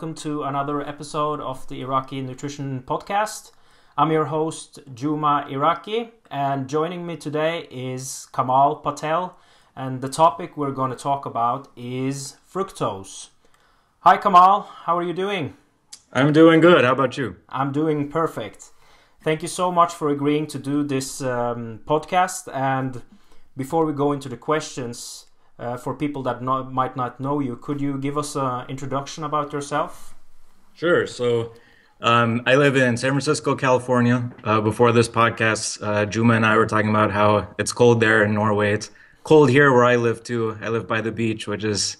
Welcome to another episode of the Iraqi Nutrition Podcast. I'm your host, Juma Iraqi, and joining me today is Kamal Patel. And the topic we're going to talk about is fructose. Hi, Kamal. How are you doing? I'm doing good. How about you? I'm doing perfect. Thank you so much for agreeing to do this um, podcast. And before we go into the questions, uh, for people that might not know you, could you give us an introduction about yourself? Sure. So, um, I live in San Francisco, California. Uh, before this podcast, uh, Juma and I were talking about how it's cold there in Norway. It's cold here where I live too. I live by the beach, which is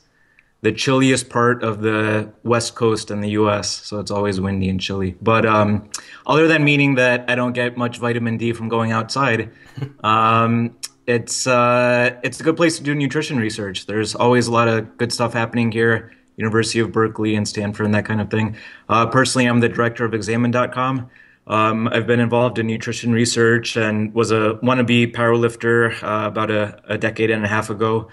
the chilliest part of the west coast in the U.S. So it's always windy and chilly. But um, other than meaning that I don't get much vitamin D from going outside, um, it's uh, it's a good place to do nutrition research. There's always a lot of good stuff happening here. University of Berkeley and Stanford and that kind of thing. Uh, personally, I'm the director of Examine.com. Um, I've been involved in nutrition research and was a wannabe powerlifter uh, about a, a, decade and a half ago.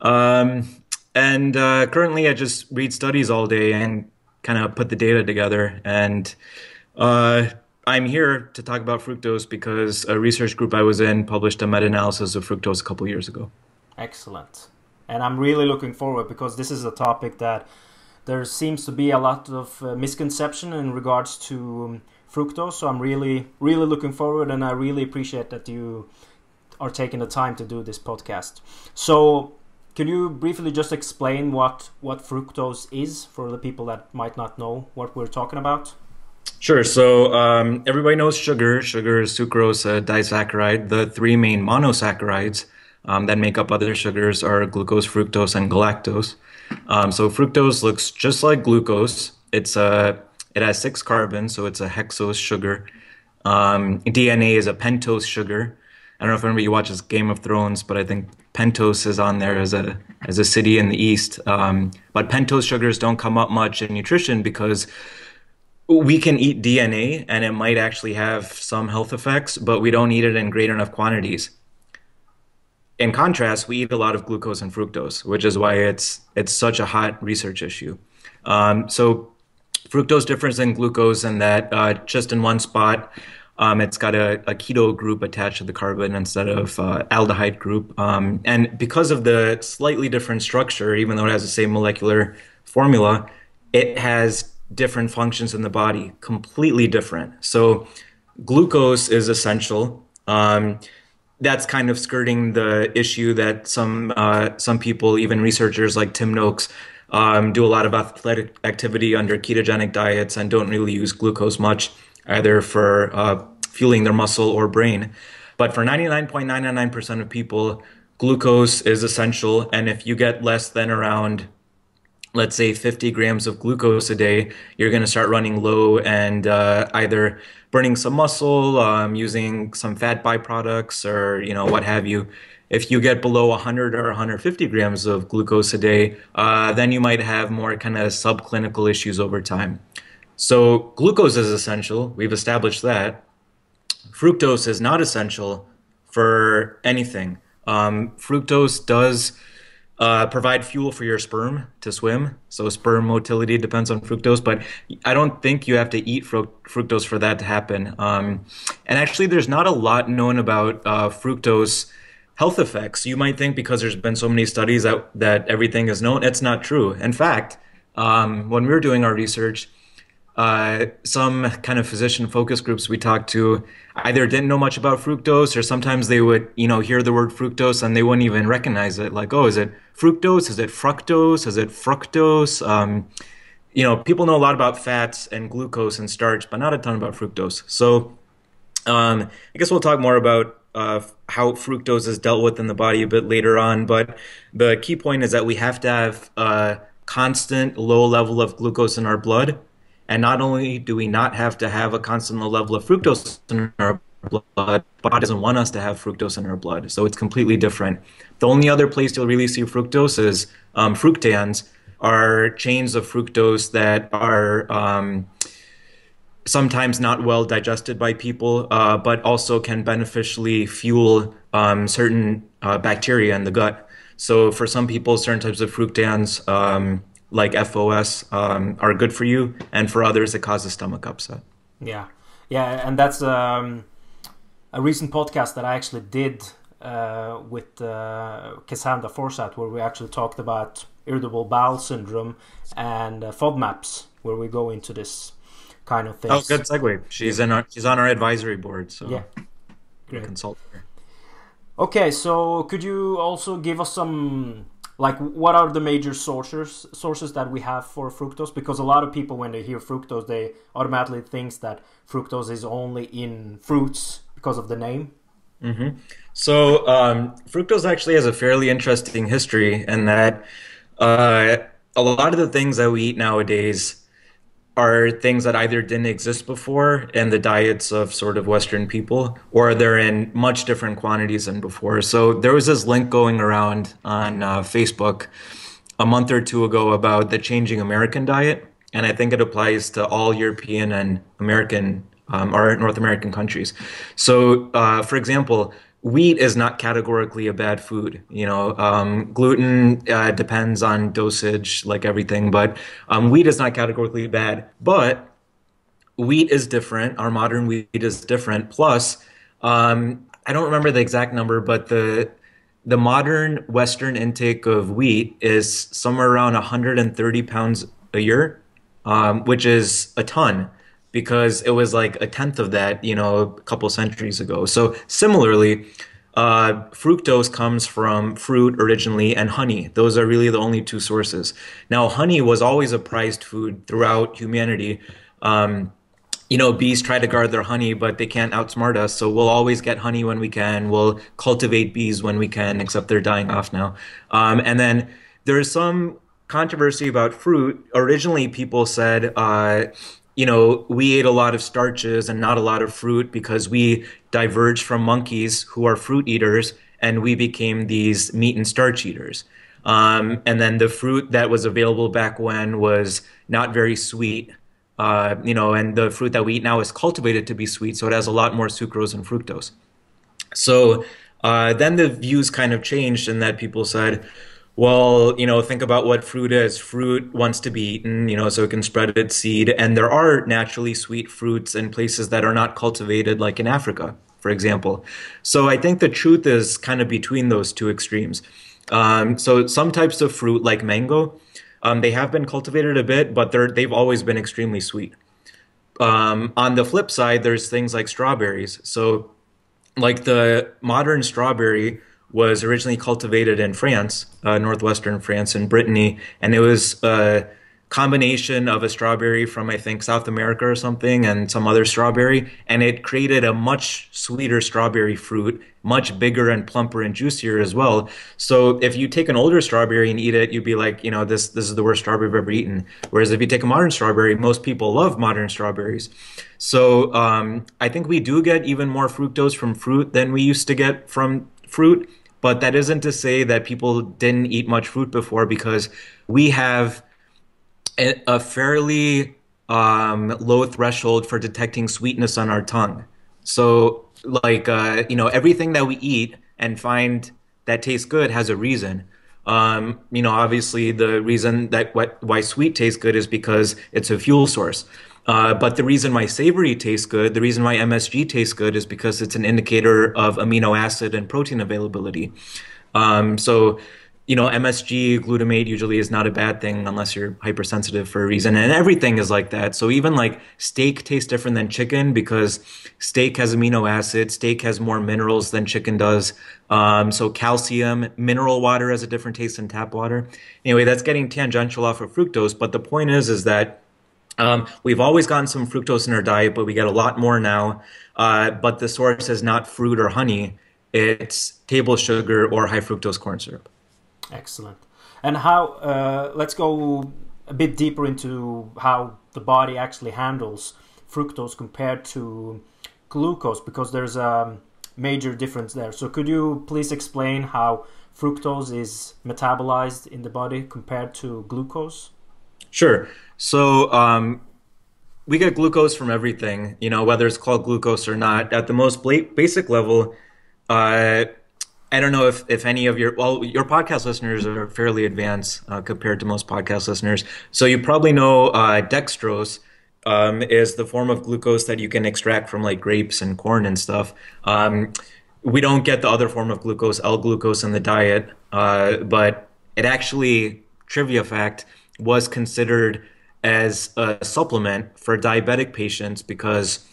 Um, and uh, currently, I just read studies all day and kind of put the data together. And uh, I'm here to talk about fructose because a research group I was in published a meta analysis of fructose a couple years ago. Excellent. And I'm really looking forward because this is a topic that there seems to be a lot of uh, misconception in regards to um, fructose. So I'm really, really looking forward and I really appreciate that you are taking the time to do this podcast. So can you briefly just explain what, what fructose is for the people that might not know what we're talking about? Sure. So um, everybody knows sugar. Sugar is sucrose, a disaccharide. The three main monosaccharides um, that make up other sugars are glucose, fructose, and galactose. Um, so fructose looks just like glucose. It's a it has six carbons, so it's a hexose sugar. Um, DNA is a pentose sugar. I don't know if anybody watches Game of Thrones, but I think Pentos is on there as a as a city in the east. Um, but pentose sugars don't come up much in nutrition because we can eat DNA and it might actually have some health effects, but we don't eat it in great enough quantities. In contrast, we eat a lot of glucose and fructose, which is why it's it's such a hot research issue. Um, so, fructose differs than glucose in that uh, just in one spot, um, it's got a, a, keto group attached to the carbon instead of uh, aldehyde group. Um, and because of the slightly different structure, even though it has the same molecular formula, it has different functions in the body, completely different. So, glucose is essential. Um, that's kind of skirting the issue that some uh, some people, even researchers like Tim Noakes, um, do a lot of athletic activity under ketogenic diets and don't really use glucose much either for uh, fueling their muscle or brain. But for 99.999% of people, glucose is essential. And if you get less than around let's say 50 grams of glucose a day, you're going to start running low and uh, either burning some muscle, um, using some fat byproducts, or you know what have you. If you get below 100 or 150 grams of glucose a day, uh, then you might have more kind of subclinical issues over time. So glucose is essential. We've established that. Fructose is not essential for anything. Um, fructose does uh, provide fuel for your sperm to swim. So sperm motility depends on fructose, but I don't think you have to eat fructose for that to happen. Um, and actually, there's not a lot known about uh, fructose health effects. You might think because there's been so many studies that that everything is known. It's not true. In fact, um, when we were doing our research, uh, some kind of physician focus groups we talked to either didn't know much about fructose or sometimes they would you know hear the word fructose and they wouldn't even recognize it. Like oh is it fructose? Is it fructose? Is it fructose? Um, you know people know a lot about fats and glucose and starch but not a ton about fructose. So um, i guess we'll talk more about uh, how fructose is dealt with in the body a bit later on but the key point is that we have to have a constant low level of glucose in our blood and not only do we not have to have a constant low level of fructose in our blood, body doesn't want us to have fructose in our blood. So it's completely different. The only other place you'll really see fructose is um, fructans are chains of fructose that are um, sometimes not well digested by people, uh, but also can beneficially fuel um, certain uh, bacteria in the gut. So for some people, certain types of fructans um, like FOS, um, are good for you, and for others, it causes stomach upset. Yeah, yeah, and that's um, a recent podcast that I actually did uh, with uh, Cassandra Forsythe, where we actually talked about irritable bowel syndrome and uh, FODMAPs, where we go into this kind of thing. Oh, good segue. She's in our she's on our advisory board, so yeah, great. Consult her. Okay, so could you also give us some like what are the major sources sources that we have for fructose because a lot of people when they hear fructose they automatically thinks that fructose is only in fruits because of the name mm-hmm. so um, fructose actually has a fairly interesting history in that uh, a lot of the things that we eat nowadays are things that either didn't exist before in the diets of sort of Western people, or they're in much different quantities than before. So there was this link going around on uh, Facebook a month or two ago about the changing American diet, and I think it applies to all European and American um, or North American countries. So, uh, for example, wheat is not categorically a bad food. You know, um, gluten uh, depends on dosage, like everything, but um, wheat is not categorically bad. But wheat is different. Our modern wheat is different. Plus, um, I don't remember the exact number, but the the modern Western intake of wheat is somewhere around 130 pounds a year, um, which is a ton because it was like a tenth of that, you know, a couple centuries ago. So similarly, uh, fructose comes from fruit originally and honey. Those are really the only two sources. Now, honey was always a prized food throughout humanity. Um, you know, bees try to guard their honey, but they can't outsmart us. So we'll always get honey when we can. We'll cultivate bees when we can, except they're dying off now. Um, and then there's some controversy about fruit. Originally, people said, uh, you know, we ate a lot of starches and not a lot of fruit because we diverged from monkeys who are fruit eaters and we became these meat and starch eaters. Um, and then the fruit that was available back when was not very sweet. Uh, you know, and the fruit that we eat now is cultivated to be sweet, so it has a lot more sucrose and fructose. So uh, then the views kind of changed, in that people said, well, you know, think about what fruit is. Fruit wants to be eaten, you know, so it can spread its seed. And there are naturally sweet fruits in places that are not cultivated, like in Africa, for example. So I think the truth is kind of between those two extremes. Um, so some types of fruit, like mango, um, they have been cultivated a bit, but they're, they've always been extremely sweet. Um, on the flip side, there's things like strawberries. So, like the modern strawberry was originally cultivated in France, uh, northwestern France, in Brittany, and it was a combination of a strawberry from I think South America or something, and some other strawberry, and it created a much sweeter strawberry fruit, much bigger and plumper and juicier as well. So if you take an older strawberry and eat it, you'd be like, you know, this this is the worst strawberry I've ever eaten. Whereas if you take a modern strawberry, most people love modern strawberries. So um, I think we do get even more fructose from fruit than we used to get from fruit but that isn't to say that people didn't eat much fruit before because we have a, a fairly um, low threshold for detecting sweetness on our tongue. So, like, uh, you know, everything that we eat and find that tastes good has a reason. Um, you know, obviously, the reason that what, why sweet tastes good is because it's a fuel source. Uh, but the reason why savory tastes good, the reason why MSG tastes good is because it's an indicator of amino acid and protein availability. Um, so, you know, MSG, glutamate usually is not a bad thing unless you're hypersensitive for a reason. And everything is like that. So even like steak tastes different than chicken because steak has amino acid, steak has more minerals than chicken does. Um, so calcium, mineral water has a different taste than tap water. Anyway, that's getting tangential off of fructose. But the point is, is that um, we've always gotten some fructose in our diet, but we get a lot more now. Uh, but the source is not fruit or honey; it's table sugar or high fructose corn syrup. Excellent. And how? Uh, let's go a bit deeper into how the body actually handles fructose compared to glucose, because there's a major difference there. So, could you please explain how fructose is metabolized in the body compared to glucose? Sure. So um, we get glucose from everything, you know, whether it's called glucose or not. At the most basic level, uh, I don't know if, if any of your well your podcast listeners are fairly advanced uh, compared to most podcast listeners, so you probably know uh, dextrose um, is the form of glucose that you can extract from like grapes and corn and stuff. Um, we don't get the other form of glucose, L-glucose, in the diet, uh, but it actually trivia fact was considered as a supplement for diabetic patients because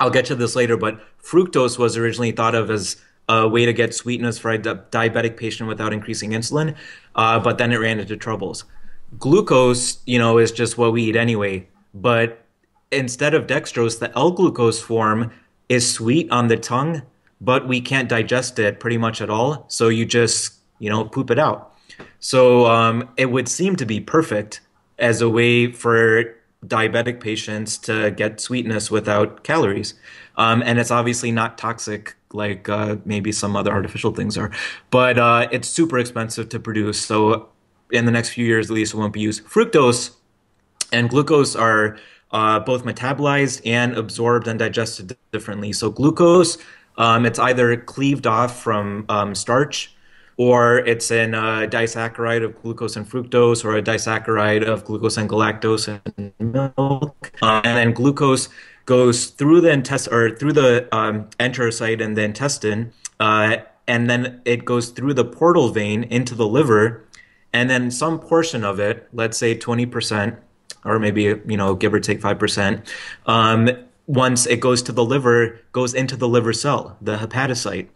I'll get to this later, but fructose was originally thought of as a way to get sweetness for a di- diabetic patient without increasing insulin, uh, but then it ran into troubles. Glucose, you know, is just what we eat anyway, but instead of dextrose, the L-glucose form is sweet on the tongue, but we can't digest it pretty much at all, so you just, you know, poop it out. So um, it would seem to be perfect as a way for diabetic patients to get sweetness without calories. Um, and it's obviously not toxic like uh, maybe some other artificial things are, but uh, it's super expensive to produce. So in the next few years, at least, it won't be used. Fructose and glucose are uh, both metabolized and absorbed and digested differently. So glucose, um, it's either cleaved off from um, starch or it's in a disaccharide of glucose and fructose, or a disaccharide of glucose and galactose and milk. Um, and then glucose goes through the intestine or through the um, enterocyte and the intestine, uh, and then it goes through the portal vein into the liver, and then some portion of it, let's say twenty percent, or maybe you know give or take five percent. Um, once it goes to the liver, goes into the liver cell, the hepatocyte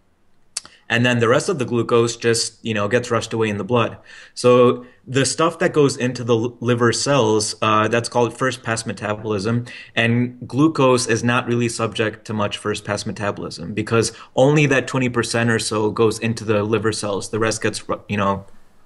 and then the rest of the glucose just you know gets rushed away in the blood. So the stuff that goes into the liver cells uh, that's called first pass metabolism. And glucose is not really subject to much first pass metabolism because only that 20% or so goes into the liver cells. The rest gets you know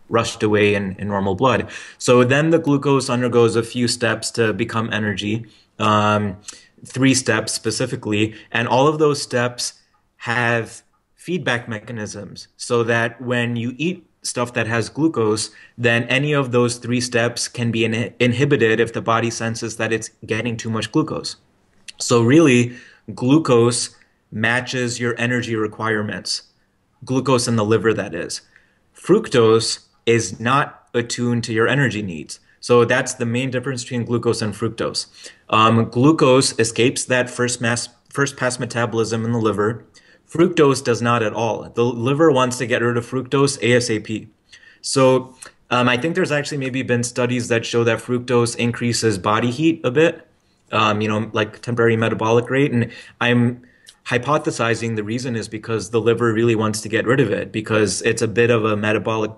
rushed away in, in normal blood. So then the glucose undergoes a few steps to become energy um, three steps specifically. And all of those steps have feedback mechanisms so that when you eat stuff that has glucose, then any of those three steps can be in- inhibited if the body senses that it's getting too much glucose. So, really, glucose matches your energy requirements. Glucose in the liver, that is. Fructose is not attuned to your energy needs. So that's the main difference between glucose and fructose. Um, glucose escapes that first mass, first pass metabolism in the liver Fructose does not at all. The liver wants to get rid of fructose ASAP. So um, I think there's actually maybe been studies that show that fructose increases body heat a bit, um, you know, like temporary metabolic rate. And I'm hypothesizing the reason is because the liver really wants to get rid of it because it's a bit of a metabolic,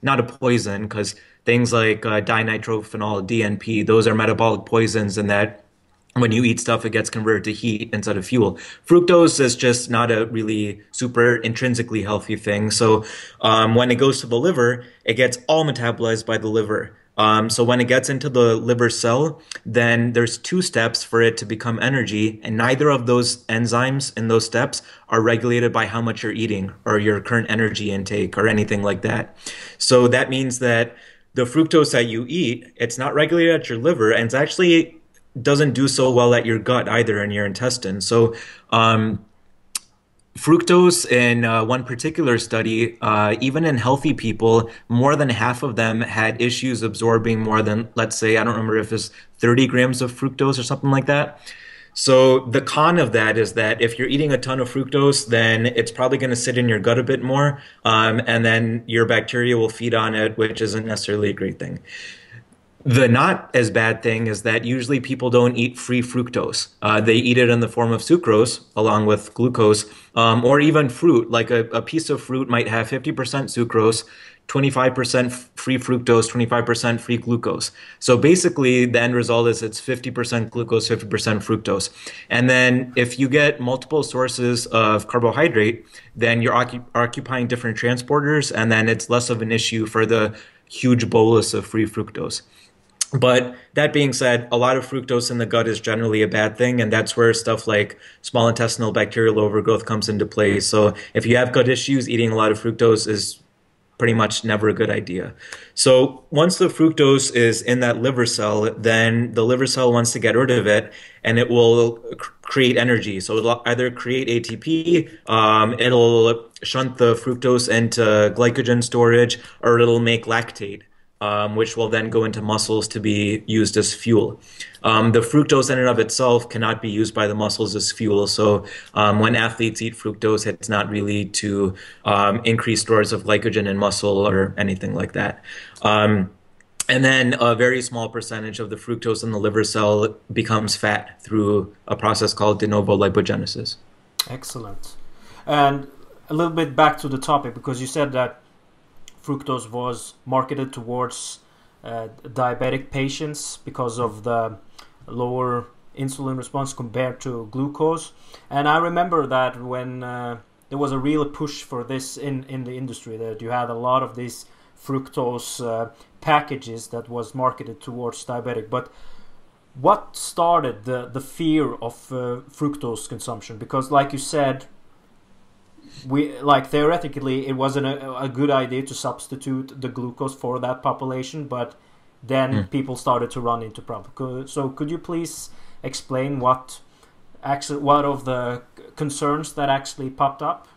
not a poison, because things like uh, dinitrophenol, DNP, those are metabolic poisons, and that when you eat stuff, it gets converted to heat instead of fuel. Fructose is just not a really super intrinsically healthy thing. So um, when it goes to the liver, it gets all metabolized by the liver. Um, so when it gets into the liver cell, then there's two steps for it to become energy, and neither of those enzymes in those steps are regulated by how much you're eating or your current energy intake or anything like that. So that means that the fructose that you eat, it's not regulated at your liver, and it's actually doesn't do so well at your gut either in your intestine. So, um, fructose in uh, one particular study, uh, even in healthy people, more than half of them had issues absorbing more than, let's say, I don't remember if it's 30 grams of fructose or something like that. So the con of that is that if you're eating a ton of fructose, then it's probably going to sit in your gut a bit more, um, and then your bacteria will feed on it, which isn't necessarily a great thing. The not as bad thing is that usually people don't eat free fructose. Uh, they eat it in the form of sucrose along with glucose, um, or even fruit. Like a, a, piece of fruit might have 50% sucrose, 25% free fructose, 25% free glucose. So basically, the end result is it's 50% glucose, 50% fructose. And then if you get multiple sources of carbohydrate, then you're occup- occupying different transporters, and then it's less of an issue for the huge bolus of free fructose. But that being said, a lot of fructose in the gut is generally a bad thing, and that's where stuff like small intestinal bacterial overgrowth comes into play. So if you have gut issues, eating a lot of fructose is pretty much never a good idea. So once the fructose is in that liver cell, then the liver cell wants to get rid of it, and it will create energy. So it'll either create ATP, um, it'll shunt the fructose into glycogen storage, or it'll make lactate um, which will then go into muscles to be used as fuel. Um, the fructose in and of itself cannot be used by the muscles as fuel. So um, when athletes eat fructose, it's not really to um, increase stores of glycogen in muscle or anything like that. Um, and then a very small percentage of the fructose in the liver cell becomes fat through a process called de novo lipogenesis. Excellent. And a little bit back to the topic because you said that fructose was marketed towards uh, diabetic patients because of the lower insulin response compared to glucose. And I remember that when uh, there was a real push for this in, in the industry, that you had a lot of these fructose uh, packages that was marketed towards diabetic. But what started the, the fear of uh, fructose consumption? Because, like you said, we like theoretically it wasn't a, a, good idea to substitute the glucose for that population but then mm. people started to run into problems so could you please explain what actually what of the concerns that actually popped up?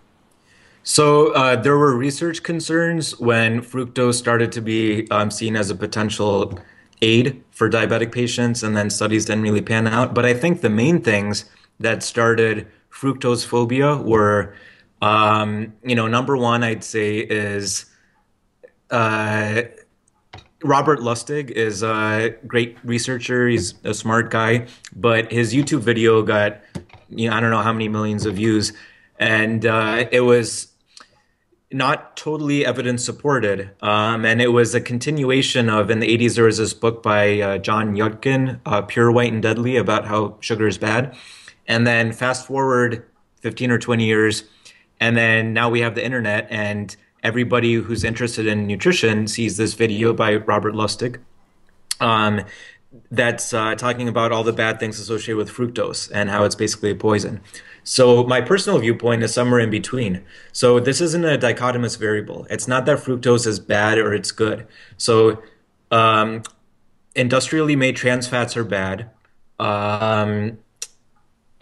So uh, there were research concerns when fructose started to be um, seen as a potential aid for diabetic patients and then studies didn't really pan out. But i think the main things that started fructose phobia were um, you know, number one, I'd say is uh, Robert Lustig is a great researcher. He's a smart guy, but his YouTube video got, you know, I don't know how many millions of views, and uh, it was not totally evidence supported. Um, and it was a continuation of in the 80s there was this book by uh, John Yudkin, uh, Pure White and Deadly, about how sugar is bad. And then fast forward 15 or 20 years, and then now we have the internet, and everybody who's interested in nutrition sees this video by Robert Lustig. Um, that's uh, talking about all the bad things associated with fructose and how it's basically a poison. So my personal viewpoint is somewhere in between. So this isn't a dichotomous variable. It's not that fructose is bad or it's good. So um, industrially made trans fats are bad. Um,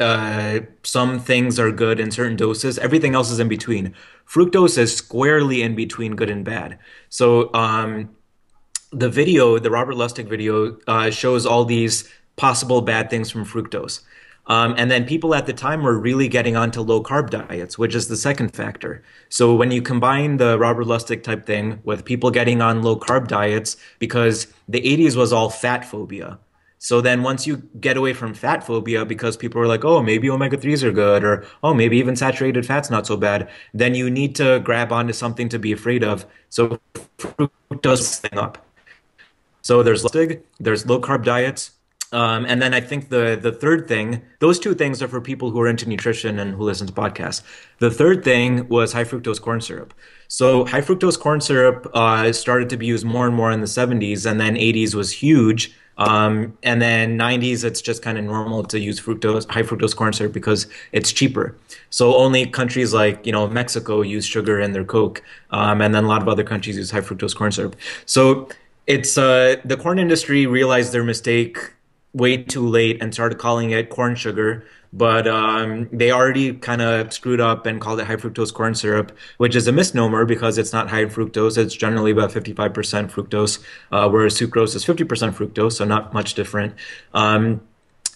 uh, some things are good in certain doses. Everything else is in between. Fructose is squarely in between good and bad. So um, the video, the Robert Lustig video, uh, shows all these possible bad things from fructose. Um, and then people at the time were really getting onto low carb diets, which is the second factor. So when you combine the Robert Lustig type thing with people getting on low carb diets, because the 80s was all fat phobia. So then once you get away from fat phobia because people are like, oh, maybe omega 3s are good, or oh, maybe even saturated fat's not so bad, then you need to grab onto something to be afraid of. So does thing up. So there's there's low carb diets. Um, and then I think the the third thing, those two things are for people who are into nutrition and who listen to podcasts. The third thing was high fructose corn syrup. So high fructose corn syrup uh, started to be used more and more in the 70s, and then 80s was huge um, and then 90s, it's just kind of normal to use fructose, high fructose corn syrup because it's cheaper. So only countries like you know Mexico use sugar in their Coke, um, and then a lot of other countries use high fructose corn syrup. So it's uh, the corn industry realized their mistake way too late and started calling it corn sugar but um, they already kind of screwed up and called it high fructose corn syrup, which is a misnomer because it's not high fructose. It's generally about 55% fructose, uh, whereas sucrose is 50% fructose, so not much different. Um,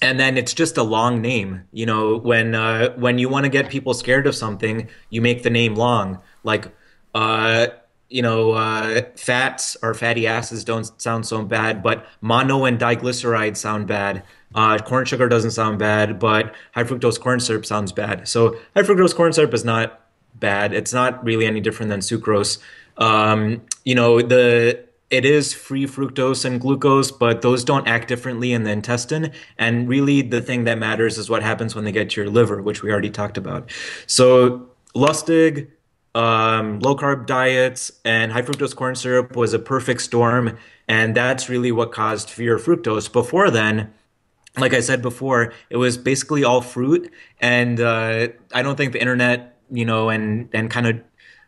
and then it's just a long name. You know, when uh, when you want to get people scared of something, you make the name long. Like, uh, you know, uh, fats or fatty acids don't sound so bad, but mono and diglycerides sound bad. Uh, corn sugar doesn't sound bad, but high fructose corn syrup sounds bad. So high fructose corn syrup is not bad. It's not really any different than sucrose. Um, you know, the it is free fructose and glucose, but those don't act differently in the intestine. And really, the thing that matters is what happens when they get to your liver, which we already talked about. So Lustig, um, low carb diets, and high fructose corn syrup was a perfect storm, and that's really what caused fear of fructose. Before then like I said before, it was basically all fruit, and uh, I don't think the internet, you know, and and kind of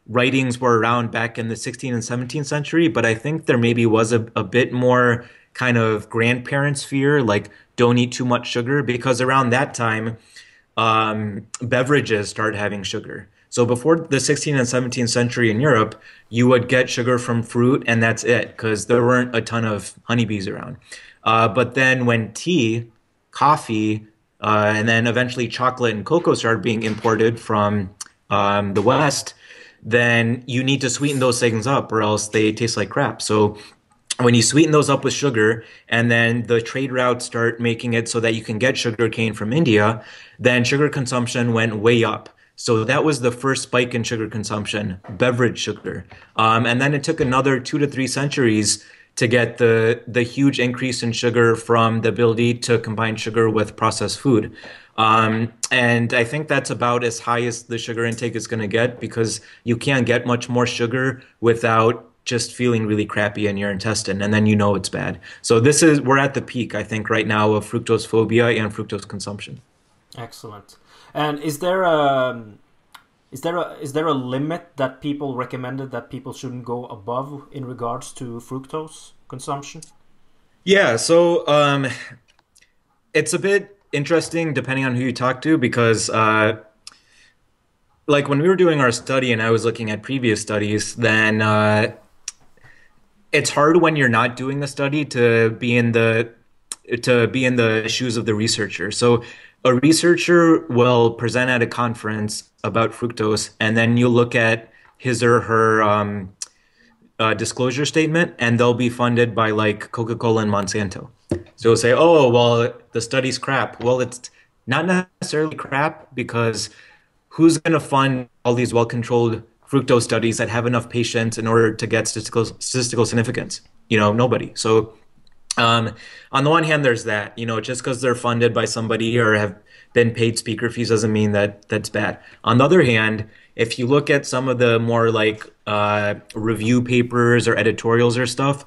writings were around back in the 16th and 17th century, but I think there maybe was a, a bit more kind of grandparents' fear, like don't eat too much sugar, because around that time, um, beverages started having sugar. So before the 16th and 17th century in Europe, you would get sugar from fruit, and that's it, because there weren't a ton of honeybees around. Uh, but then when tea, coffee, uh, and then eventually chocolate and cocoa started being imported from um, the West, then you need to sweeten those things up or else they taste like crap. So when you sweeten those up with sugar and then the trade routes start making it so that you can get sugar cane from India, then sugar consumption went way up. So that was the first spike in sugar consumption, beverage sugar. Um, and then it took another two to three centuries to get the the huge increase in sugar from the ability to combine sugar with processed food. Um, and I think that's about as high as the sugar intake is going to get because you can't get much more sugar without just feeling really crappy in your intestine and then you know it's bad. So this is we're at the peak I think right now of fructose phobia and fructose consumption. Excellent. And is there a is there a is there a limit that people recommended that people shouldn't go above in regards to fructose consumption? Yeah, so um, it's a bit interesting depending on who you talk to because uh, like when we were doing our study and I was looking at previous studies, then uh, it's hard when you're not doing the study to be in the to be in the shoes of the researcher. So a researcher will present at a conference about fructose, and then you look at his or her um, uh, disclosure statement, and they'll be funded by like Coca Cola and Monsanto. So say, oh, well, the study's crap. Well, it's not necessarily crap because who's going to fund all these well controlled fructose studies that have enough patients in order to get statistical statistical significance? You know, nobody. So um, on the one hand, there's that. You know, just because they're funded by somebody or have been paid speaker fees doesn't mean that that's bad. On the other hand, if you look at some of the more like uh, review papers or editorials or stuff,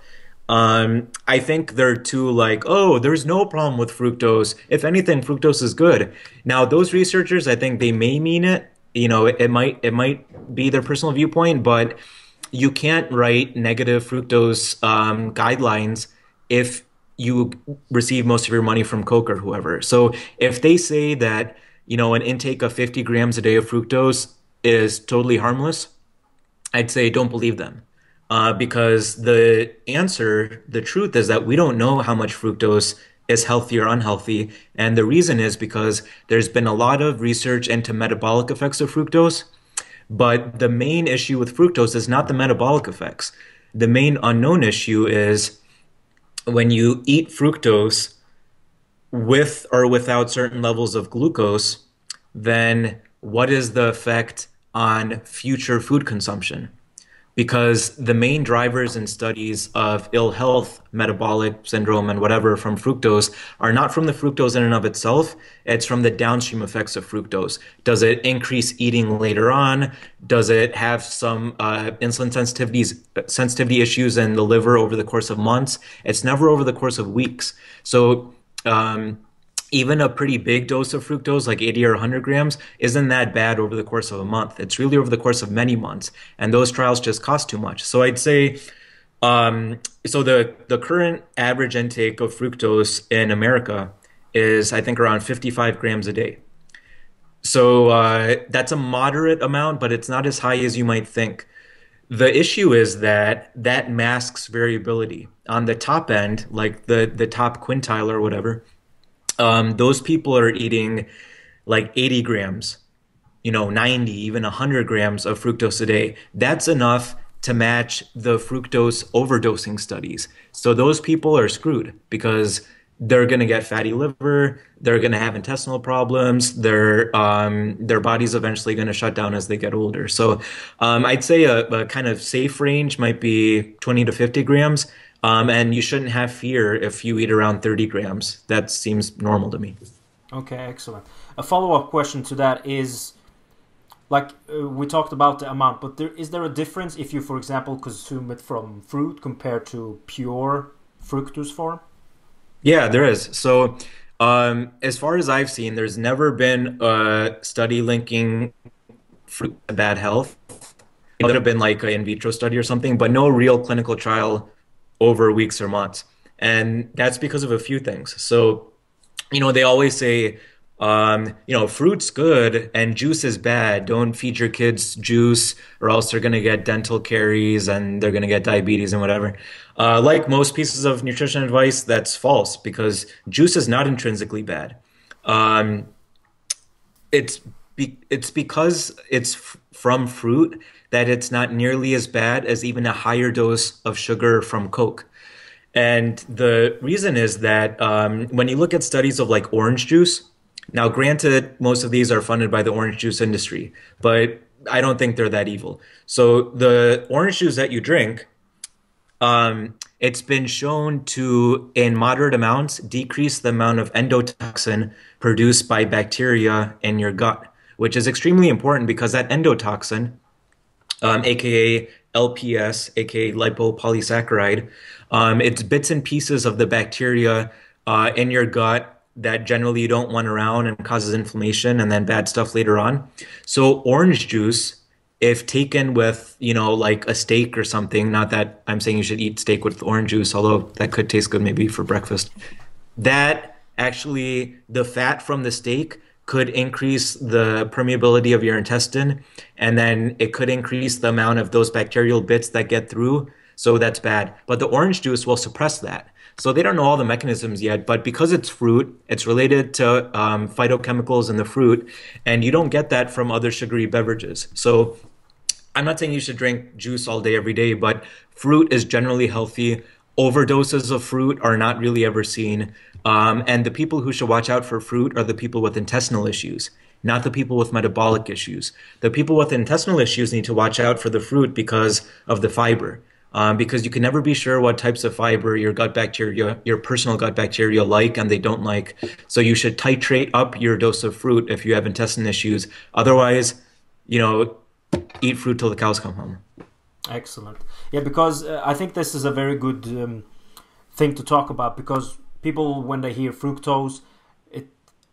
um, I think they're too like, oh, there's no problem with fructose. If anything, fructose is good. Now, those researchers, I think they may mean it. You know, it, it might it might be their personal viewpoint, but you can't write negative fructose um, guidelines if you receive most of your money from Coke or whoever. So if they say that, you know, an intake of 50 grams a day of fructose is totally harmless, I'd say don't believe them. Uh, because the answer, the truth is that we don't know how much fructose is healthy or unhealthy. And the reason is because there's been a lot of research into metabolic effects of fructose. But the main issue with fructose is not the metabolic effects. The main unknown issue is when you eat fructose with or without certain levels of glucose, then what is the effect on future food consumption? Because the main drivers in studies of ill health, metabolic syndrome, and whatever from fructose are not from the fructose in and of itself. It's from the downstream effects of fructose. Does it increase eating later on? Does it have some uh, insulin sensitivities, sensitivity issues in the liver over the course of months? It's never over the course of weeks. So, um, even a pretty big dose of fructose, like 80 or 100 grams, isn't that bad over the course of a month. It's really over the course of many months, and those trials just cost too much. So I'd say, um, so the the current average intake of fructose in America is, I think, around 55 grams a day. So uh, that's a moderate amount, but it's not as high as you might think. The issue is that that masks variability on the top end, like the the top quintile or whatever um, those people are eating like 80 grams, you know, 90, even 100 grams of fructose a day. That's enough to match the fructose overdosing studies. So those people are screwed because they're going to get fatty liver, they're going to have intestinal problems, their um, their body's eventually going to shut down as they get older. So um, I'd say a, a kind of safe range might be 20 to 50 grams. Um, and you shouldn't have fear if you eat around 30 grams. That seems normal to me. Okay, excellent. A follow up question to that is like uh, we talked about the amount, but there, is there a difference if you, for example, consume it from fruit compared to pure fructose form? Yeah, there is. So, um, as far as I've seen, there's never been a study linking fruit to bad health. it would have been like an in vitro study or something, but no real clinical trial over weeks or months. And that's because of a few things. So, you know, they always say, um, you know, fruit's good and juice is bad. Don't feed your kids juice or else they're going to get dental caries and they're going to get diabetes and whatever. Uh, like most pieces of nutrition advice, that's false because juice is not intrinsically bad. Um, it's be- it's because it's f- from fruit that it's not nearly as bad as even a higher dose of sugar from Coke. And the reason is that um, when you look at studies of like orange juice, now granted, most of these are funded by the orange juice industry, but I don't think they're that evil. So the orange juice that you drink, um, it's been shown to, in moderate amounts, decrease the amount of endotoxin produced by bacteria in your gut, which is extremely important because that endotoxin, um, aka LPS, aka lipopolysaccharide, um, it's bits and pieces of the bacteria uh, in your gut that generally you don't want around and causes inflammation and then bad stuff later on. So orange juice, if taken with, you know, like a steak or something, not that I'm saying you should eat steak with orange juice, although that could taste good maybe for breakfast. That actually the fat from the steak could increase the permeability of your intestine and then it could increase the amount of those bacterial bits that get through so that's bad but the orange juice will suppress that so they don't know all the mechanisms yet, but because it's fruit, it's related to um, phytochemicals in the fruit, and you don't get that from other sugary beverages. So I'm not saying you should drink juice all day, every day, but fruit is generally healthy. Overdoses of fruit are not really ever seen. Um, and the people who should watch out for fruit are the people with intestinal issues not the people with metabolic issues. The people with intestinal issues need to watch out for the fruit because of the fiber um, because you can never be sure what types of fiber your gut bacteria, your personal gut bacteria like and they don't like. So you should titrate up your dose of fruit if you have intestine issues. Otherwise, you know, eat fruit till the cows come home. Excellent. Yeah, because uh, I think this is a very good um, thing to talk about because people, when they hear fructose, it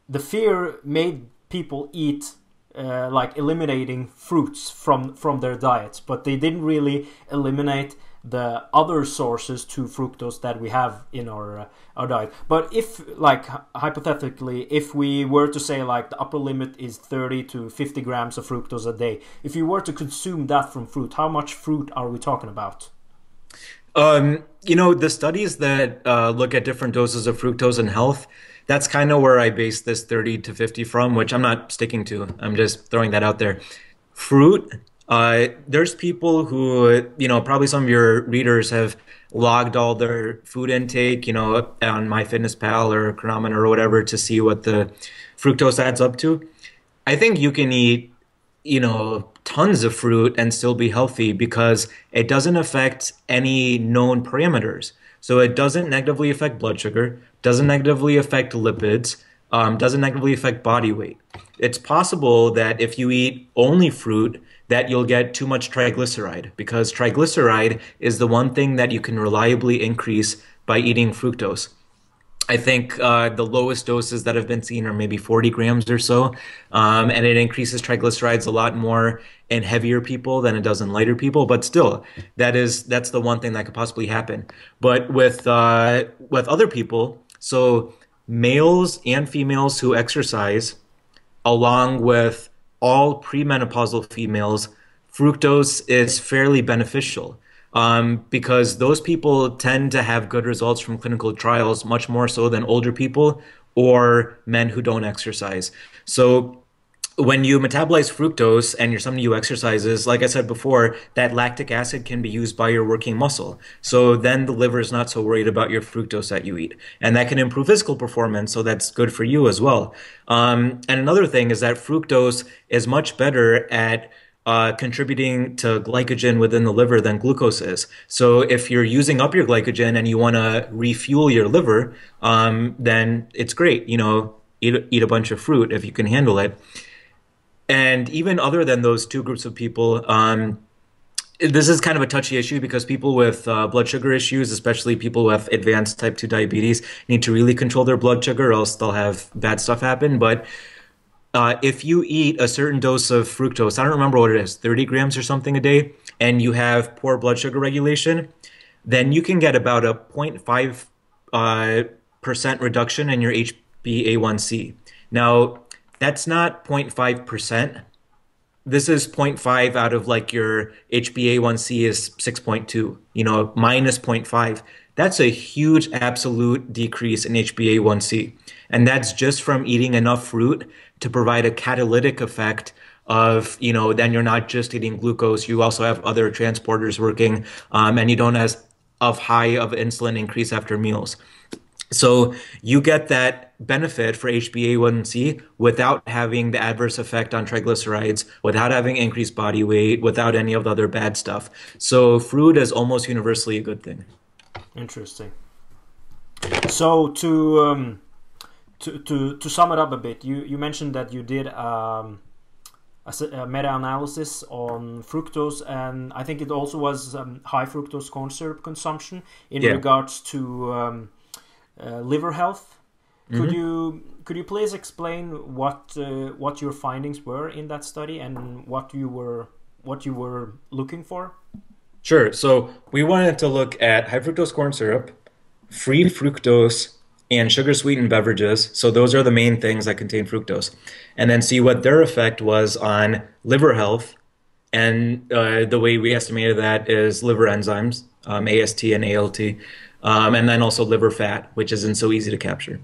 the fear made people eat uh, like eliminating fruits from from their diets, but they didn't really eliminate the other sources to fructose that we have in our uh, our diet. But if like hypothetically, if we were to say like the upper limit is 30 to 50 grams of fructose a day, if you were to consume that from fruit, how much fruit are we talking about? Um, you know, the studies that uh, look at different doses of fructose in health, that's kind of where I base this 30 to 50 from, which I'm not sticking to. I'm just throwing that out there. Fruit uh, there's people who, you know, probably some of your readers have logged all their food intake, you know, on MyFitnessPal or Cronometer or whatever to see what the fructose adds up to. I think you can eat, you know, tons of fruit and still be healthy because it doesn't affect any known parameters. So it doesn't negatively affect blood sugar, doesn't negatively affect lipids, um, doesn't negatively affect body weight. It's possible that if you eat only fruit, that you'll get too much triglyceride because triglyceride is the one thing that you can reliably increase by eating fructose. I think uh, the lowest doses that have been seen are maybe 40 grams or so, um, and it increases triglycerides a lot more in heavier people than it does in lighter people. But still, that is that's the one thing that could possibly happen. But with uh, with other people, so males and females who exercise, along with all premenopausal females, fructose is fairly beneficial um, because those people tend to have good results from clinical trials much more so than older people or men who don't exercise. So when you metabolize fructose and you're somebody who exercises, like I said before, that lactic acid can be used by your working muscle. So then the liver is not so worried about your fructose that you eat. And that can improve physical performance, so that's good for you as well. Um, and another thing is that fructose is much better at uh, contributing to glycogen within the liver than glucose is. So if you're using up your glycogen and you want to refuel your liver, um, then it's great. You know, eat, eat a bunch of fruit if you can handle it. And even other than those two groups of people, um, this is kind of a touchy issue because people with uh, blood sugar issues, especially people with advanced type 2 diabetes, need to really control their blood sugar or else they'll have bad stuff happen. But uh, if you eat a certain dose of fructose, I don't remember what it is, 30 grams or something a day, and you have poor blood sugar regulation, then you can get about a 0.5 uh, percent reduction in your HbA1c. Now, that's not 0.5 percent. This is 0.5 out of like your HbA1c is 6.2, you know, minus 0.5. That's a huge absolute decrease in HbA1c. And that's just from eating enough fruit to provide a catalytic effect of you know then you're not just eating glucose you also have other transporters working um, and you don't have of high of insulin increase after meals so you get that benefit for HbA1c without having the adverse effect on triglycerides, without having increased body weight, without any of the other bad stuff. So fruit is almost universally a good thing. Interesting. So to um, to, to, to sum it up a bit, you, you mentioned that you did um, a, a meta-analysis on fructose, and I think it also was um, high fructose corn syrup consumption in yeah. regards to um, uh, liver health. Could mm-hmm. you could you please explain what uh, what your findings were in that study and what you were what you were looking for? Sure. So we wanted to look at high fructose corn syrup, free fructose and sugar sweetened beverages. So those are the main things that contain fructose. And then see what their effect was on liver health. And uh, the way we estimated that is liver enzymes, um, AST and ALT, um, and then also liver fat, which isn't so easy to capture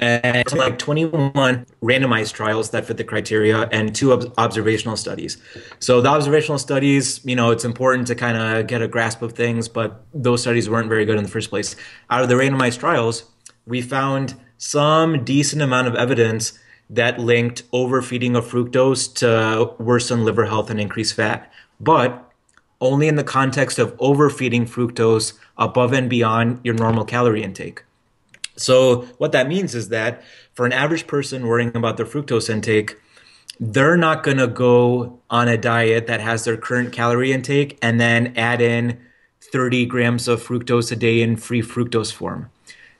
and like 21 randomized trials that fit the criteria and two ob- observational studies. So the observational studies, you know, it's important to kind of get a grasp of things, but those studies weren't very good in the first place. Out of the randomized trials, we found some decent amount of evidence that linked overfeeding of fructose to worsen liver health and increase fat, but only in the context of overfeeding fructose above and beyond your normal calorie intake. So what that means is that for an average person worrying about their fructose intake, they're not going to go on a diet that has their current calorie intake and then add in 30 grams of fructose a day in free fructose form.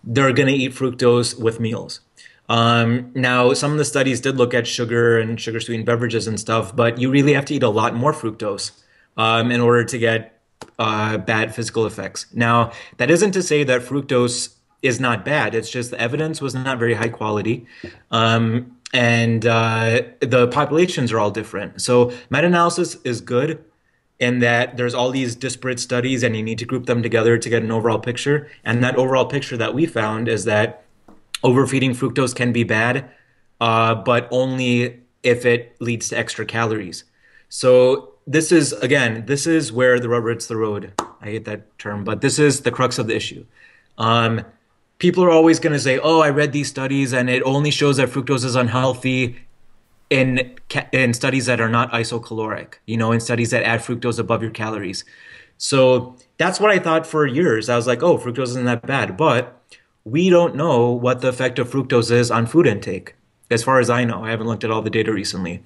They're going to eat fructose with meals. Um, now, some of the studies did look at sugar and sugar sweetened beverages and stuff, but you really have to eat a lot more fructose um, in order to get uh, bad physical effects. Now, that isn't to say that fructose is not bad. It's just the evidence was not very high quality. Um, and uh, the populations are all different. So meta analysis is good in that there's all these disparate studies and you need to group them together to get an overall picture. And that overall picture that we found is that overfeeding fructose can be bad, uh, but only if it leads to extra calories. So this is again, this is where the rubber hits the road. I hate that term, but this is the crux of the issue. Um, people are always going to say, "Oh, I read these studies and it only shows that fructose is unhealthy in in studies that are not isocaloric, you know, in studies that add fructose above your calories." So, that's what I thought for years. I was like, "Oh, fructose isn't that bad." But we don't know what the effect of fructose is on food intake. As far as I know, I haven't looked at all the data recently.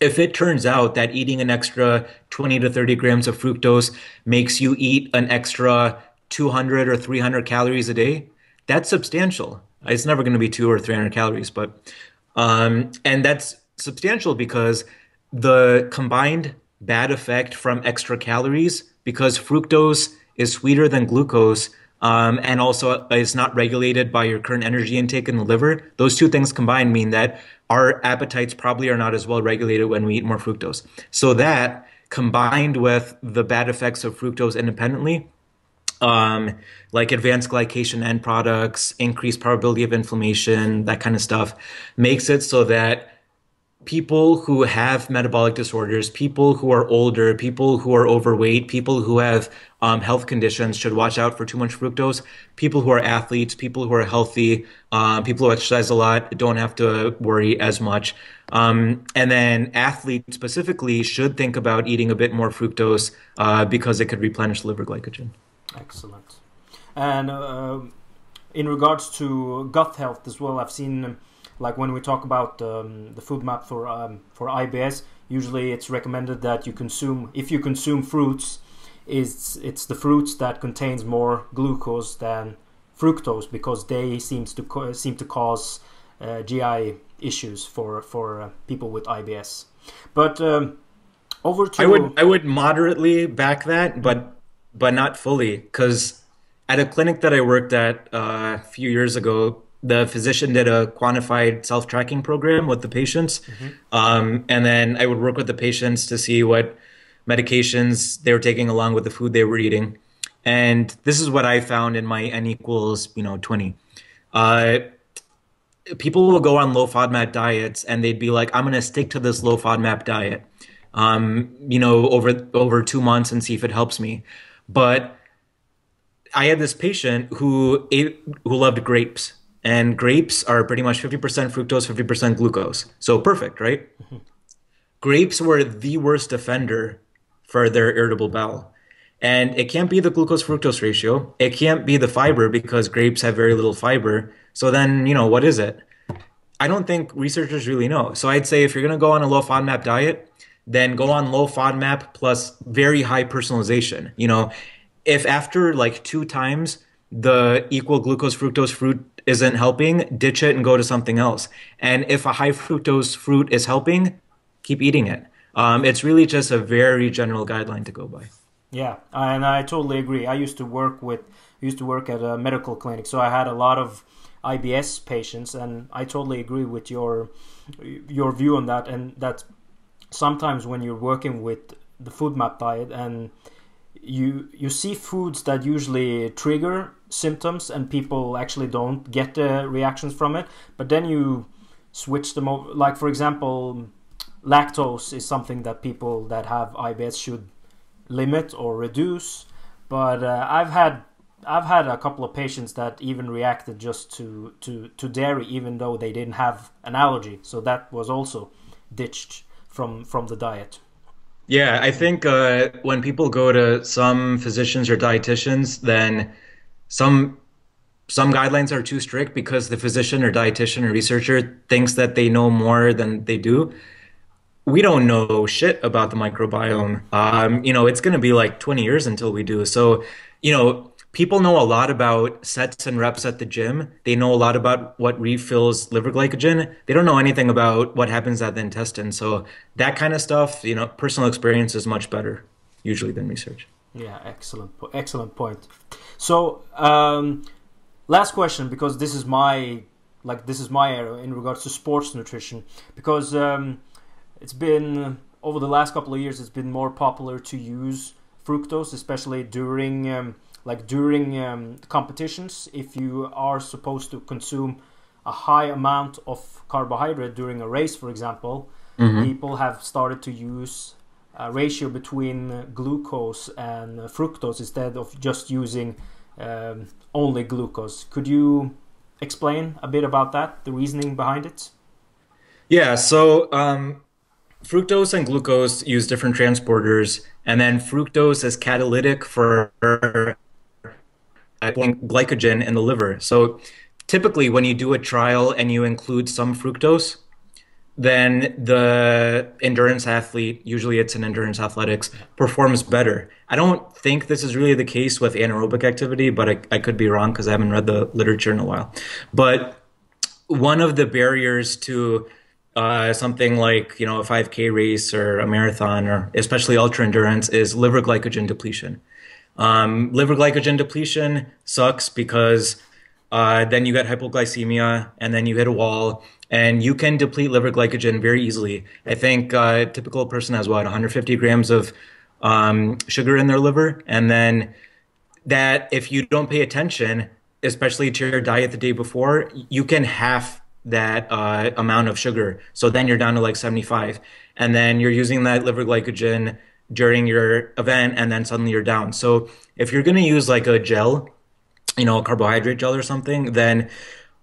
If it turns out that eating an extra 20 to 30 grams of fructose makes you eat an extra 200 or 300 calories a day, that's substantial. It's never going to be two or 300 calories, but, um, and that's substantial because the combined bad effect from extra calories, because fructose is sweeter than glucose, um, and also is not regulated by your current energy intake in the liver. Those two things combined mean that our appetites probably are not as well regulated when we eat more fructose. So that combined with the bad effects of fructose independently um, like advanced glycation end products, increased probability of inflammation, that kind of stuff, makes it so that people who have metabolic disorders, people who are older, people who are overweight, people who have um, health conditions should watch out for too much fructose. People who are athletes, people who are healthy, uh, people who exercise a lot don't have to worry as much. Um, and then athletes specifically should think about eating a bit more fructose uh, because it could replenish liver glycogen. Excellent. And uh, in regards to gut health as well, I've seen um, like when we talk about um, the FODMAP for um, for IBS, usually it's recommended that you consume if you consume fruits, it's it's the fruits that contains more glucose than fructose because they seems to seem to cause uh, GI issues for for uh, people with IBS. But um, over to I would I would moderately back that, but but not fully, because at a clinic that I worked at uh, a few years ago, the physician did a quantified self-tracking program with the patients, mm-hmm. um, and then I would work with the patients to see what medications they were taking along with the food they were eating. And this is what I found in my N equals, you know, 20. Uh, people will go on low FODMAP diets and they'd be like, I'm going to stick to this low FODMAP diet, um, you know, over, over two months and see if it helps me. But I had this patient who ate, who loved grapes and grapes are pretty much 50% fructose, 50% glucose. So perfect, right? Mm-hmm. Grapes were the worst offender for their irritable bowel. And it can't be the glucose fructose ratio. It can't be the fiber because grapes have very little fiber. So then, you know, what is it? I don't think researchers really know. So I'd say if you're going to go on a low FODMAP diet, then go on low FODMAP plus very high personalization. You know, if after like two times the equal glucose fructose fruit isn't helping, ditch it and go to something else. And if a high fructose fruit is helping, keep eating it. Um, it's really just a very general guideline to go by. Yeah, and I totally agree. I used to work with used to work at a medical clinic, so I had a lot of IBS patients, and I totally agree with your your view on that. And that sometimes when you're working with the FODMAP diet and you you see foods that usually trigger symptoms and people actually don't get the reactions from it but then you switch them over like for example lactose is something that people that have IBS should limit or reduce. But uh, I've had I've had a couple of patients that even reacted just to, to, to dairy, even though they didn't have an allergy. So that was also ditched from from the diet. Yeah, I think uh, when people go to some physicians or dietitians, then some some guidelines are too strict because the physician or dietitian or researcher thinks that they know more than they do we don't know shit about the microbiome. Um, you know, it's going to be like 20 years until we do. So, you know, people know a lot about sets and reps at the gym. They know a lot about what refills liver glycogen. They don't know anything about what happens at the intestine. So that kind of stuff, you know, personal experience is much better usually than research. Yeah, excellent, excellent point. So, um, last question, because this is my like this is my area in regards to sports nutrition, because. Um, it's been over the last couple of years it's been more popular to use fructose especially during um, like during um, competitions. If you are supposed to consume a high amount of carbohydrate during a race for example mm-hmm. people have started to use a ratio between glucose and fructose instead of just using um, only glucose. Could you explain a bit about that the reasoning behind it? Yeah so um, fructose and glucose use different transporters, and then fructose is catalytic for glycogen in the liver. So typically, when you do a trial and you include some fructose, then the endurance athlete, usually it's in endurance athletics, performs better. I don't think this is really the case with anaerobic activity, but I, I could be wrong because I haven't read the literature in a while. But one of the barriers to uh, something like you know a 5K race or a marathon or especially ultra endurance is liver glycogen depletion. Um, liver glycogen depletion sucks because uh, then you get hypoglycemia and then you hit a wall and you can deplete liver glycogen very easily. I think uh, a typical person has what 150 grams of um, sugar in their liver, and then that if you don't pay attention, especially to your diet the day before, you can half that uh, amount of sugar. So then you're down to like 75. And then you're using that liver glycogen during your event, and then suddenly you're down. So if you're going to use like a gel, you know, a carbohydrate gel or something, then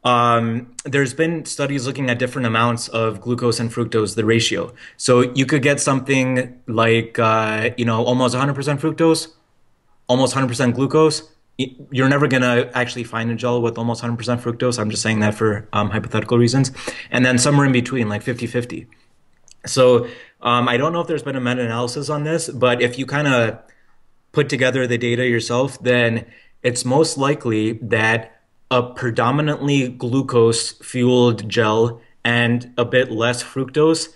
um, there's been studies looking at different amounts of glucose and fructose, the ratio. So you could get something like, uh, you know, almost 100% fructose, almost 100% glucose, you're never going to actually find a gel with almost 100% fructose. I'm just saying that for um, hypothetical reasons. And then somewhere in between, like 50 50. So um, I don't know if there's been a meta analysis on this, but if you kind of put together the data yourself, then it's most likely that a predominantly glucose fueled gel and a bit less fructose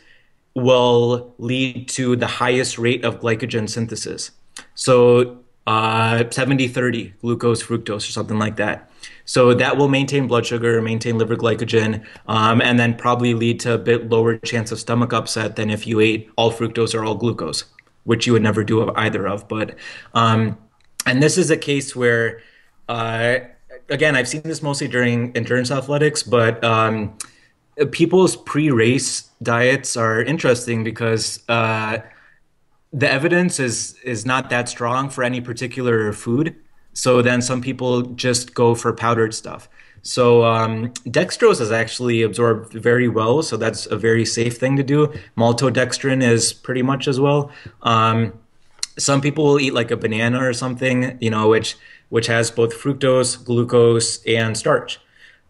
will lead to the highest rate of glycogen synthesis. So uh, 70 30 glucose fructose or something like that. So that will maintain blood sugar, maintain liver glycogen, um, and then probably lead to a bit lower chance of stomach upset than if you ate all fructose or all glucose, which you would never do either of. But um, and this is a case where, uh, again, I've seen this mostly during endurance athletics, but um, people's pre-race diets are interesting because. Uh, the evidence is is not that strong for any particular food. So then some people just go for powdered stuff. So um, dextrose is actually absorbed very well, so that's a very safe thing to do. Maltodextrin is pretty much as well. Um, some people will eat like a banana or something, you know, which which has both fructose, glucose, and starch.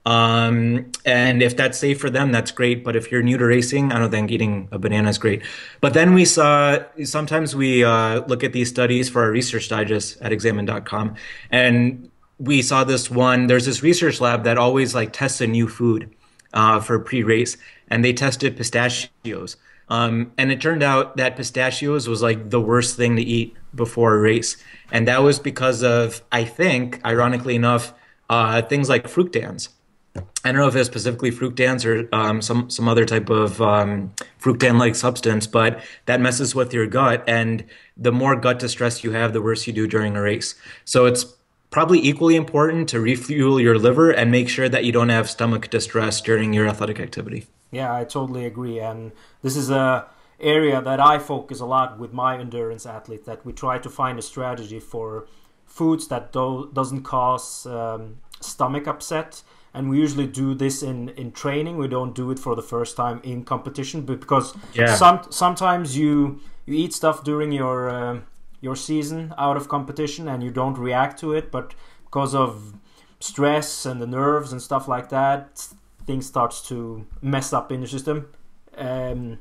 Um, and if that's safe for them, that's great. But if you're new to racing, I don't think eating a banana is great. But then we saw sometimes we uh, look at these studies for our research digest at examine.com, and we saw this one. There's this research lab that always like tests a new food uh, for pre-race, and they tested pistachios. Um, and it turned out that pistachios was like the worst thing to eat before a race, and that was because of I think, ironically enough, uh, things like fructans. I don't know if it's specifically fructans or um, some some other type of um, fructan-like substance, but that messes with your gut, and the more gut distress you have, the worse you do during a race. So it's probably equally important to refuel your liver and make sure that you don't have stomach distress during your athletic activity. Yeah, I totally agree, and this is a area that I focus a lot with my endurance athletes. That we try to find a strategy for foods that do- doesn't cause um, stomach upset and we usually do this in in training we don't do it for the first time in competition but because yeah. some sometimes you you eat stuff during your uh, your season out of competition and you don't react to it but because of stress and the nerves and stuff like that things starts to mess up in the system um,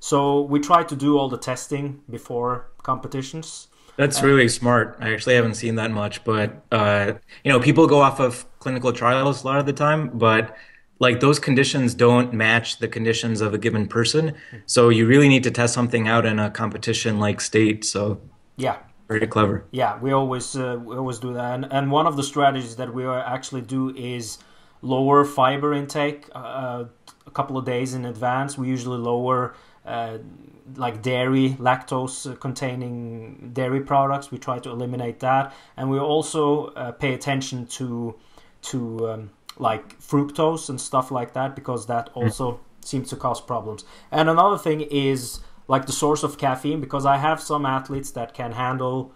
so we try to do all the testing before competitions that's really smart. I actually haven't seen that much, but uh, you know, people go off of clinical trials a lot of the time, but like those conditions don't match the conditions of a given person. So you really need to test something out in a competition like state. So yeah, very clever. Yeah, we always uh, we always do that, and, and one of the strategies that we actually do is lower fiber intake uh, a couple of days in advance. We usually lower uh, like dairy, lactose containing dairy products. We try to eliminate that, and we also uh, pay attention to to um, like fructose and stuff like that because that hmm. also seems to cause problems. And another thing is like the source of caffeine because I have some athletes that can handle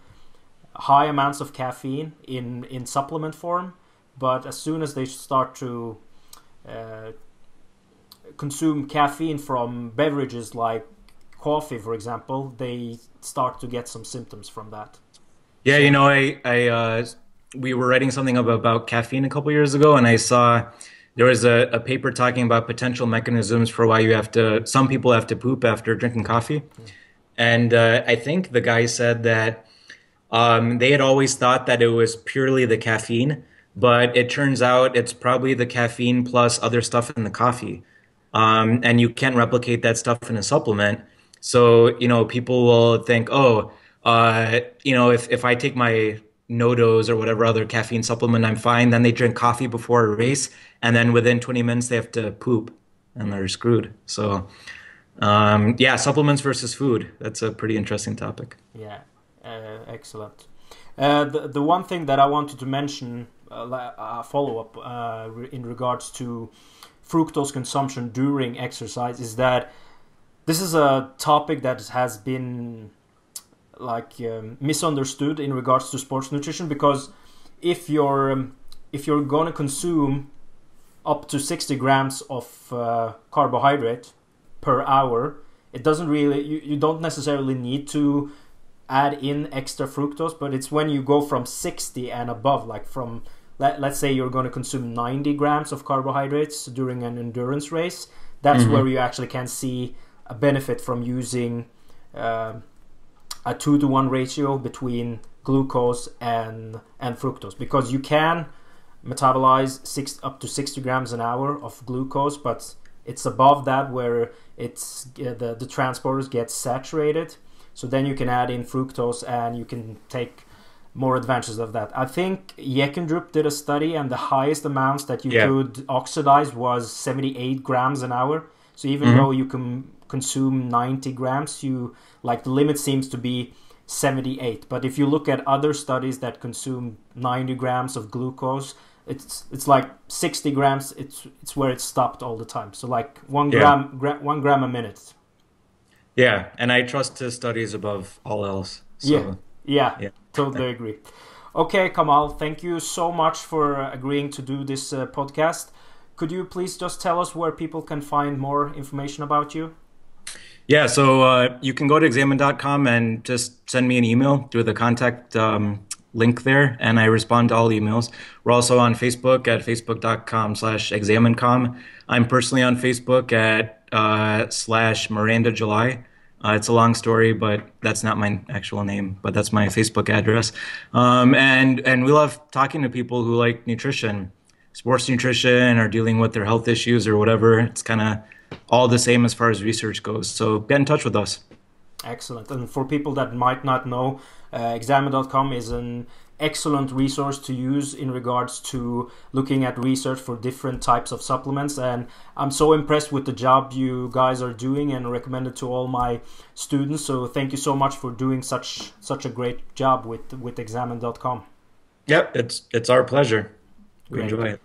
high amounts of caffeine in in supplement form, but as soon as they start to uh, consume caffeine from beverages like coffee, for example, they start to get some symptoms from that. Yeah, so, you know, I, I, uh, we were writing something about caffeine a couple years ago, and I saw there was a, a, paper talking about potential mechanisms for why you have to. Some people have to poop after drinking coffee, and uh, I think the guy said that um, they had always thought that it was purely the caffeine, but it turns out it's probably the caffeine plus other stuff in the coffee. Um, and you can't replicate that stuff in a supplement. So, you know, people will think, oh, uh, you know, if, if I take my NoDoz or whatever other caffeine supplement, I'm fine. Then they drink coffee before a race, and then within 20 minutes they have to poop, and they're screwed. So, um, yeah, supplements versus food. That's a pretty interesting topic. Yeah, uh, excellent. Uh, the the one thing that I wanted to mention, uh, a follow up uh, in regards to fructose consumption during exercise, is that this is a topic that has been like um, misunderstood in regards to sports nutrition because if you're um, if you're going to consume up to 60 grams of uh, carbohydrate per hour it doesn't really you, you don't necessarily need to add in extra fructose but it's when you go from 60 and above like from let, let's say you're going to consume 90 grams of carbohydrates during an endurance race that's mm-hmm. where you actually can see a benefit from using uh, a two to one ratio between glucose and and fructose because you can metabolize six up to 60 grams an hour of glucose but it's above that where it's uh, the the transporters get saturated. So then you can add in fructose and you can take more advantages of that. I think Jeukendrup did a study and the highest amounts that you Yeah. could oxidize was 78 grams an hour. So even Mhm. though you can consume 90 grams, you like the limit seems to be 78. But if you look at other studies that consume 90 grams of glucose, it's it's like 60 grams. It's it's where it stopped all the time. So like one Yeah. gram, gra- one gram a minute. Yeah, and I trust his studies above all else. So, Yeah. Yeah, Yeah. totally agree. Okay, Kamal, thank you so much for agreeing to do this uh, podcast. Could you please just tell us where people can find more information about you? Yeah, so uh, you can go to examine.com and just send me an email through the contact um, link there, and I respond to all emails. We're also on Facebook at facebook.com slash examincom. I'm personally on Facebook at uh, slash Miranda July. Uh, it's a long story, but that's not my actual name, but that's my Facebook address. Um, and and we love talking to people who like nutrition, sports nutrition, or dealing with their health issues or whatever. It's kind of all the same as far as research goes. So get in touch with us. Excellent. And for people that might not know, uh, examine.com is an excellent resource to use in regards to looking at research for different types of supplements. And I'm so impressed with the job you guys are doing and recommend it to all my students. So thank you so much for doing such such a great job with with examine.com. Yep, it's it's our pleasure. We Great. enjoy it.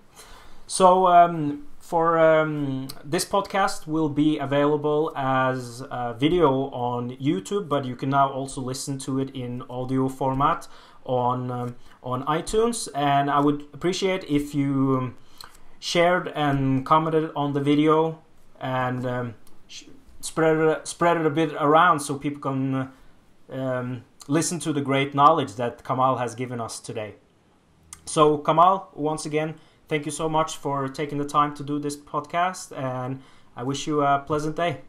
So um, for um, this podcast will be available as a video on YouTube, but you can now also listen to it in audio format on um, on iTunes. And I would appreciate if you um, shared and commented on the video and um, spread it, spread it a bit around so people can um, listen to the great knowledge that Kamal has given us today. So, Kamal, once again, thank you so much for taking the time to do this podcast, and I wish you a pleasant day.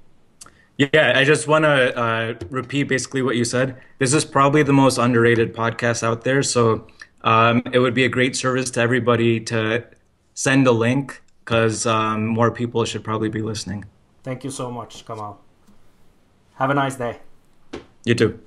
Yeah, I just want to uh, repeat basically what you said. This is probably the most underrated podcast out there. So um, it would be a great service to everybody to send a link because um, more people should probably be listening. Thank you so much, Kamal. Have a nice day. You too.